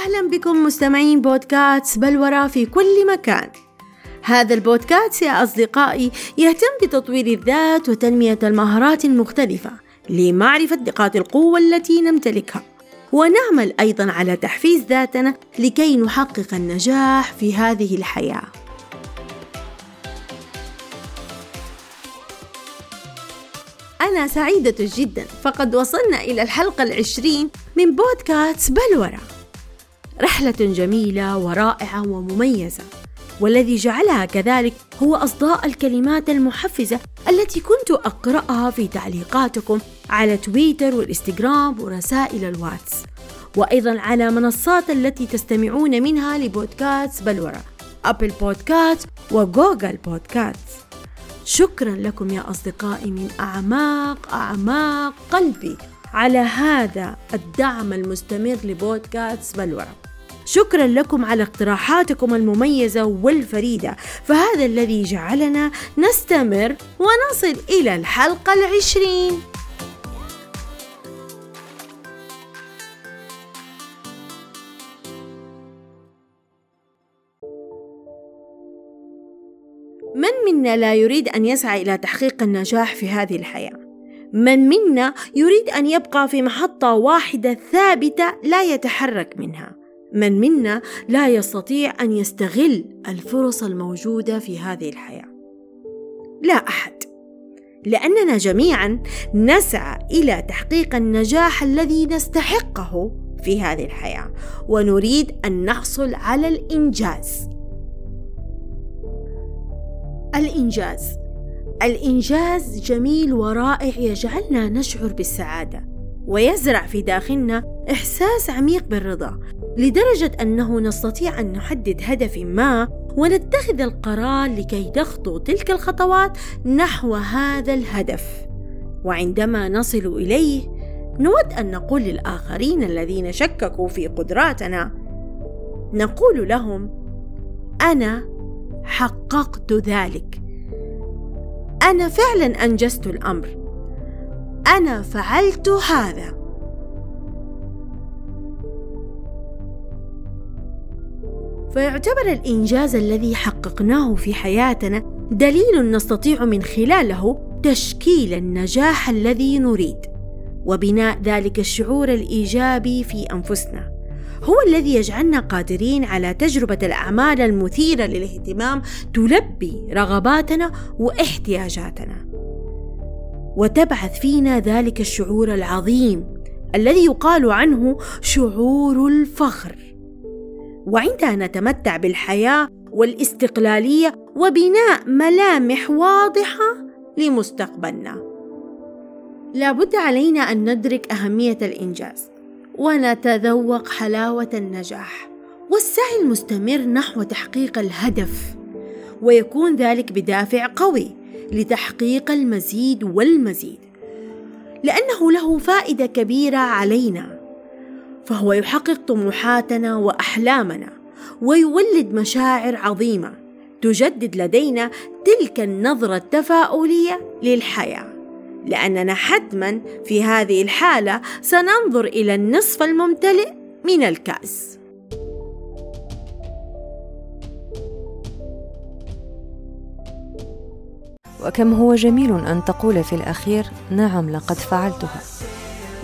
أهلا بكم مستمعين بودكاست بلورة في كل مكان. هذا البودكاست يا أصدقائي يهتم بتطوير الذات وتنمية المهارات المختلفة لمعرفة نقاط القوة التي نمتلكها. ونعمل أيضا على تحفيز ذاتنا لكي نحقق النجاح في هذه الحياة. أنا سعيدة جدا. فقد وصلنا إلى الحلقة العشرين من بودكاست بلورة رحلة جميلة ورائعة ومميزة. والذي جعلها كذلك هو أصداء الكلمات المحفزة التي كنت أقرأها في تعليقاتكم على تويتر والإنستغرام ورسائل الواتس. وأيضا على منصات التي تستمعون منها لبودكاست بلورة أبل بودكاست وجوجل بودكاست. شكرا لكم يا أصدقائي من أعماق أعماق قلبي على هذا الدعم المستمر لبودكاست بلورة شكرا لكم على اقتراحاتكم المميزة والفريدة. فهذا الذي جعلنا نستمر ونصل إلى الحلقة العشرين. من منا لا يريد أن يسعى إلى تحقيق النجاح في هذه الحياة؟ من منا يريد أن يبقى في محطة واحدة ثابتة لا يتحرك منها؟ من منا لا يستطيع أن يستغل الفرص الموجودة في هذه الحياة. لا أحد. لأننا جميعا نسعى إلى تحقيق النجاح الذي نستحقه في هذه الحياة ونريد أن نحصل على الإنجاز. الإنجاز. الإنجاز جميل ورائع يجعلنا نشعر بالسعادة ويزرع في داخلنا إحساس عميق بالرضا لدرجة أنه نستطيع أن نحدد هدف ما ونتخذ القرار لكي نخطو تلك الخطوات نحو هذا الهدف. وعندما نصل إليه نود أن نقول للآخرين الذين شككوا في قدراتنا نقول لهم أنا حققت ذلك. أنا فعلا أنجزت الأمر. أنا فعلت هذا. فيعتبر الإنجاز الذي حققناه في حياتنا دليل نستطيع من خلاله تشكيل النجاح الذي نريد وبناء ذلك الشعور الإيجابي في أنفسنا. هو الذي يجعلنا قادرين على تجربة الأعمال المثيرة للاهتمام تلبي رغباتنا واحتياجاتنا. وتبعث فينا ذلك الشعور العظيم الذي يقال عنه شعور الفخر. وعندها نتمتع بالحياة والاستقلالية وبناء ملامح واضحة لمستقبلنا. لابد علينا أن ندرك أهمية الإنجاز ونتذوق حلاوة النجاح والسعي المستمر نحو تحقيق الهدف ويكون ذلك بدافع قوي لتحقيق المزيد والمزيد لأنه له فائدة كبيرة علينا. فهو يحقق طموحاتنا وأحلامنا ويولد مشاعر عظيمة تجدد لدينا تلك النظرة التفاؤلية للحياة. لأننا حتما في هذه الحالة سننظر إلى النصف الممتلئ من الكأس. وكم هو جميل أن تقول في الأخير نعم لقد فعلتها.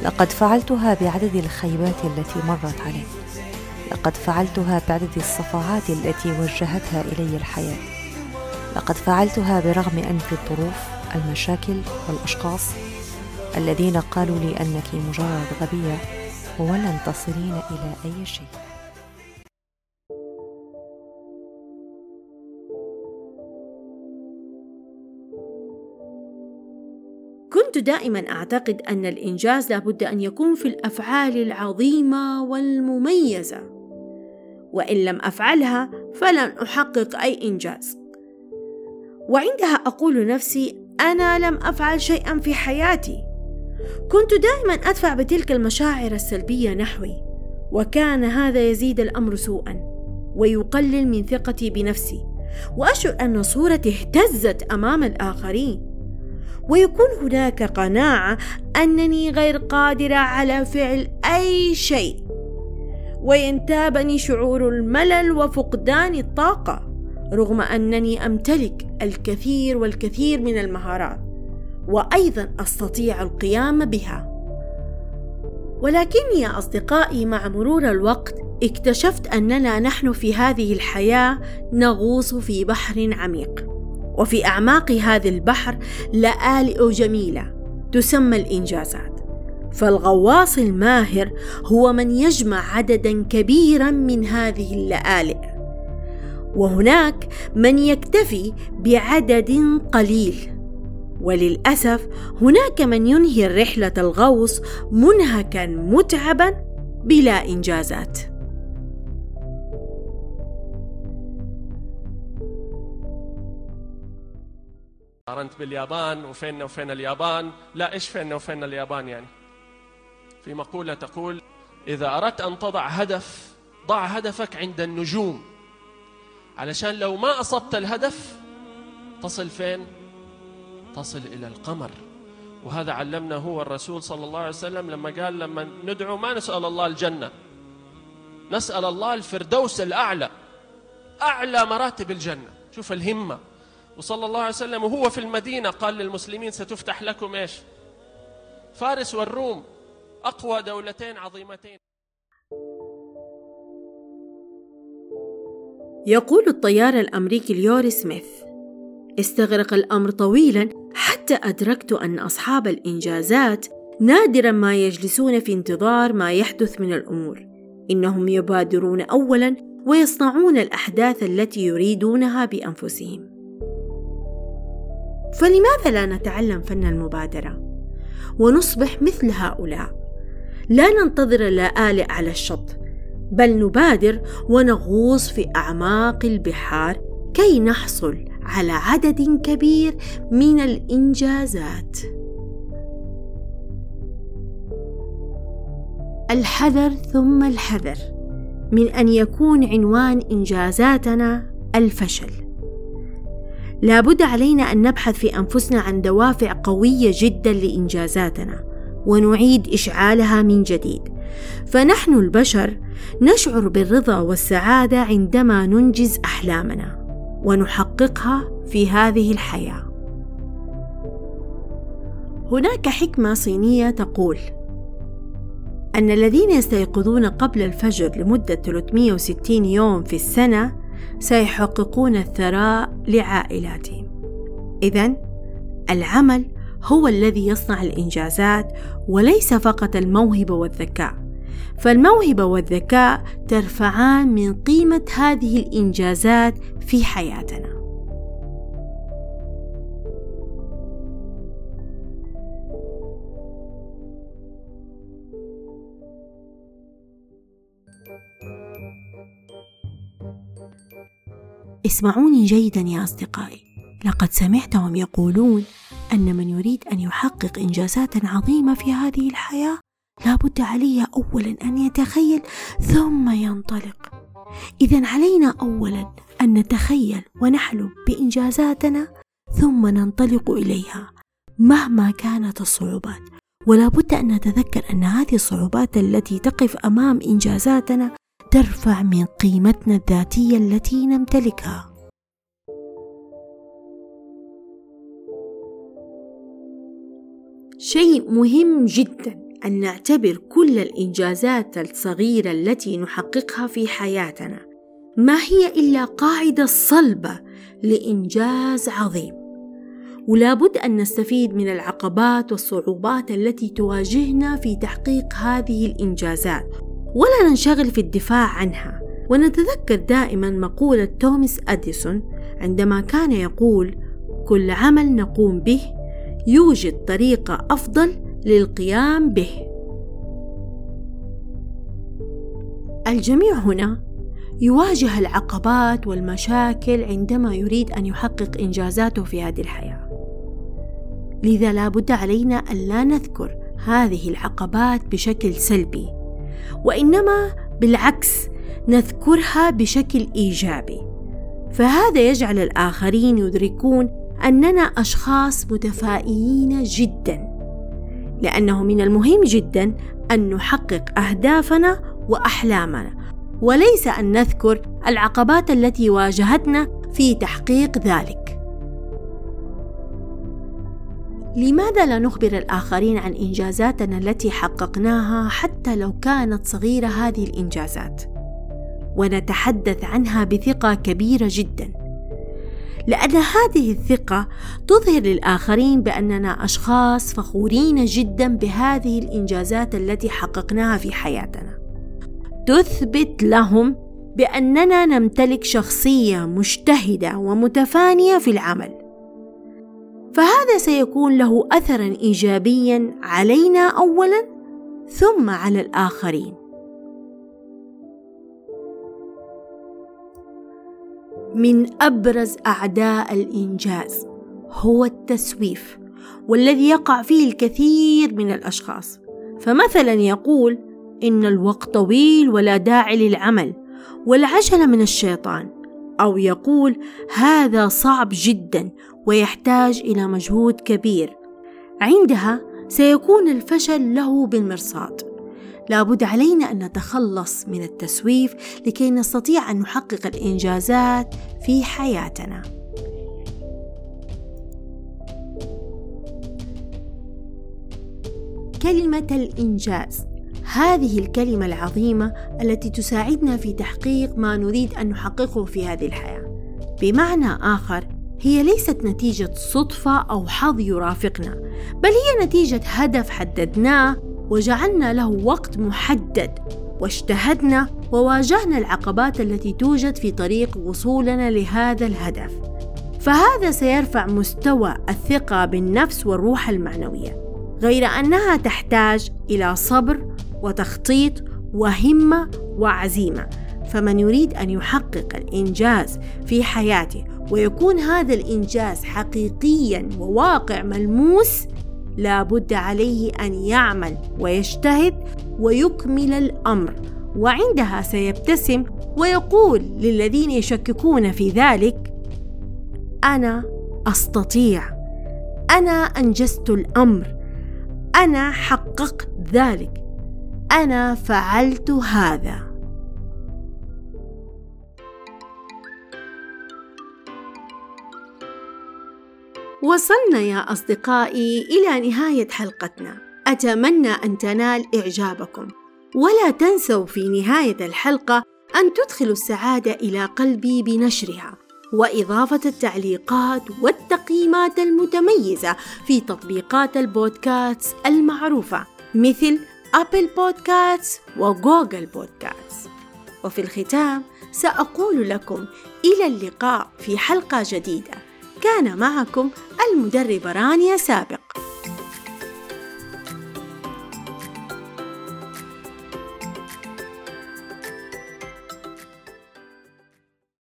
لقد فعلتها بعدد الخيبات التي مرت علي. لقد فعلتها بعدد الصفعات التي وجهتها إلي الحياة. لقد فعلتها برغم أنف الظروف المشاكل والأشخاص الذين قالوا لي أنك مجرد غبية ولن تصلين إلى أي شيء. كنت دائما أعتقد أن الإنجاز لابد أن يكون في الأفعال العظيمة والمميزة. وإن لم أفعلها فلن أحقق أي إنجاز. وعندها أقول نفسي أنا لم أفعل شيئا في حياتي. كنت دائما أدفع بتلك المشاعر السلبية نحوي وكان هذا يزيد الأمر سوءا ويقلل من ثقتي بنفسي. وأشعر أن صورتي اهتزت أمام الآخرين. ويكون هناك قناعة أنني غير قادرة على فعل أي شيء. وينتابني شعور الملل وفقدان الطاقة رغم أنني أمتلك الكثير والكثير من المهارات وأيضا أستطيع القيام بها. ولكني يا أصدقائي مع مرور الوقت اكتشفت أننا نحن في هذه الحياة نغوص في بحر عميق. وفي أعماق هذا البحر لآلئ جميلة تسمى الإنجازات. فالغواص الماهر هو من يجمع عددا كبيرا من هذه اللآلئ. وهناك من يكتفي بعدد قليل. وللأسف هناك من ينهي رحلة الغوص منهكا متعبا بلا إنجازات. قارنت باليابان وفيننا وفين اليابان؟ لا إيش فيننا وفين اليابان يعني؟ في مقولة تقول إذا أردت أن تضع هدف ضع هدفك عند النجوم. علشان لو ما أصبت الهدف تصل فين؟ تصل إلى القمر. وهذا علمنا هو الرسول صلى الله عليه وسلم لما قال لما ندعو ما نسأل الله الجنة نسأل الله الفردوس الأعلى أعلى مراتب الجنة. شوف الهمة. وصلى الله عليه وسلم وهو في المدينة قال للمسلمين ستفتح لكم إيش؟ فارس والروم أقوى دولتين عظيمتين. يقول الطيار الأمريكي اليوري سميث استغرق الأمر طويلا حتى أدركت أن أصحاب الإنجازات نادرا ما يجلسون في انتظار ما يحدث من الأمور. إنهم يبادرون أولا ويصنعون الأحداث التي يريدونها بأنفسهم. فلماذا لا نتعلم فن المبادرة؟ ونصبح مثل هؤلاء. لا ننتظر اللآلئ على الشط بل نبادر ونغوص في أعماق البحار كي نحصل على عدد كبير من الإنجازات. الحذر ثم الحذر من أن يكون عنوان إنجازاتنا الفشل. لابد علينا أن نبحث في أنفسنا عن دوافع قوية جدا لإنجازاتنا ونعيد إشعالها من جديد. فنحن البشر نشعر بالرضا والسعادة عندما ننجز أحلامنا ونحققها في هذه الحياة. هناك حكمة صينية تقول أن الذين يستيقظون قبل الفجر لمدة 360 يوم في السنة سيحققون الثراء لعائلاتهم. إذا العمل هو الذي يصنع الإنجازات وليس فقط الموهبة والذكاء فالموهبة والذكاء ترفعان من قيمة هذه الإنجازات في حياتنا اسمعوني جيدا يا أصدقائي. لقد سمعتهم يقولون أن من يريد أن يحقق إنجازات عظيمة في هذه الحياة لابد عليه أولا أن يتخيل ثم ينطلق. إذا علينا أولا أن نتخيل ونحلم بإنجازاتنا ثم ننطلق إليها مهما كانت الصعوبات. ولا بد أن نتذكر أن هذه الصعوبات التي تقف أمام إنجازاتنا ترفع من قيمتنا الذاتية التي نمتلكها. شيء مهم جدا أن نعتبر كل الإنجازات الصغيرة التي نحققها في حياتنا. ما هي إلا قاعدة صلبة لإنجاز عظيم. ولا بد أن نستفيد من العقبات والصعوبات التي تواجهنا في تحقيق هذه الإنجازات. ولا ننشغل في الدفاع عنها ونتذكر دائما مقولة توماس أديسون عندما كان يقول كل عمل نقوم به يوجد طريقة أفضل للقيام به. الجميع هنا يواجه العقبات والمشاكل عندما يريد أن يحقق إنجازاته في هذه الحياة. لذا لا بد علينا أن لا نذكر هذه العقبات بشكل سلبي، وإنما بالعكس نذكرها بشكل إيجابي. فهذا يجعل الآخرين يدركون أننا أشخاص متفائلين جدا لأنه من المهم جدا أن نحقق أهدافنا وأحلامنا وليس أن نذكر العقبات التي واجهتنا في تحقيق ذلك لماذا لا نخبر الآخرين عن إنجازاتنا التي حققناها حتى لو كانت صغيرة هذه الإنجازات؟ ونتحدث عنها بثقة كبيرة جدا. لأن هذه الثقة تظهر للآخرين بأننا أشخاص فخورين جدا بهذه الإنجازات التي حققناها في حياتنا. تثبت لهم بأننا نمتلك شخصية مجتهدة ومتفانية في العمل. فهذا سيكون له اثرا ايجابيا علينا اولا ثم على الآخرين. من أبرز أعداء الإنجاز هو التسويف والذي يقع فيه الكثير من الأشخاص. فمثلا يقول إن الوقت طويل ولا داعي للعمل والعجله من الشيطان. أو يقول هذا صعب جدا ويحتاج إلى مجهود كبير. عندها سيكون الفشل له بالمرصاد. لابد علينا أن نتخلص من التسويف لكي نستطيع أن نحقق الإنجازات في حياتنا. كلمة الإنجاز. هذه الكلمة العظيمة التي تساعدنا في تحقيق ما نريد أن نحققه في هذه الحياة. بمعنى آخر هي ليست نتيجة صدفة أو حظ يرافقنا، بل هي نتيجة هدف حددناه وجعلنا له وقت محدد، واجتهدنا وواجهنا العقبات التي توجد في طريق وصولنا لهذا الهدف. فهذا سيرفع مستوى الثقة بالنفس والروح المعنوية، غير أنها تحتاج إلى صبر وتخطيط وهمة وعزيمة. فمن يريد أن يحقق الإنجاز في حياته ويكون هذا الإنجاز حقيقيا وواقع ملموس لابد عليه أن يعمل ويجتهد ويكمل الأمر وعندها سيبتسم ويقول للذين يشككون في ذلك أنا أستطيع أنا أنجزت الأمر أنا حققت ذلك أنا فعلت هذا. وصلنا يا أصدقائي إلى نهاية حلقتنا. أتمنى أن تنال إعجابكم. ولا تنسوا في نهاية الحلقة أن تدخلوا السعادة إلى قلبي بنشرها وإضافة التعليقات والتقييمات المتميزة في تطبيقات البودكاست المعروفة مثل أبل بودكاست وجوجل بودكاست. وفي الختام سأقول لكم إلى اللقاء في حلقة جديدة. كان معكم المدربة رانيا سابق.